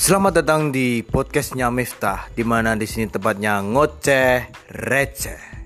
Selamat datang di podcastnya Miftah, di mana di sini tempatnya ngoceh receh.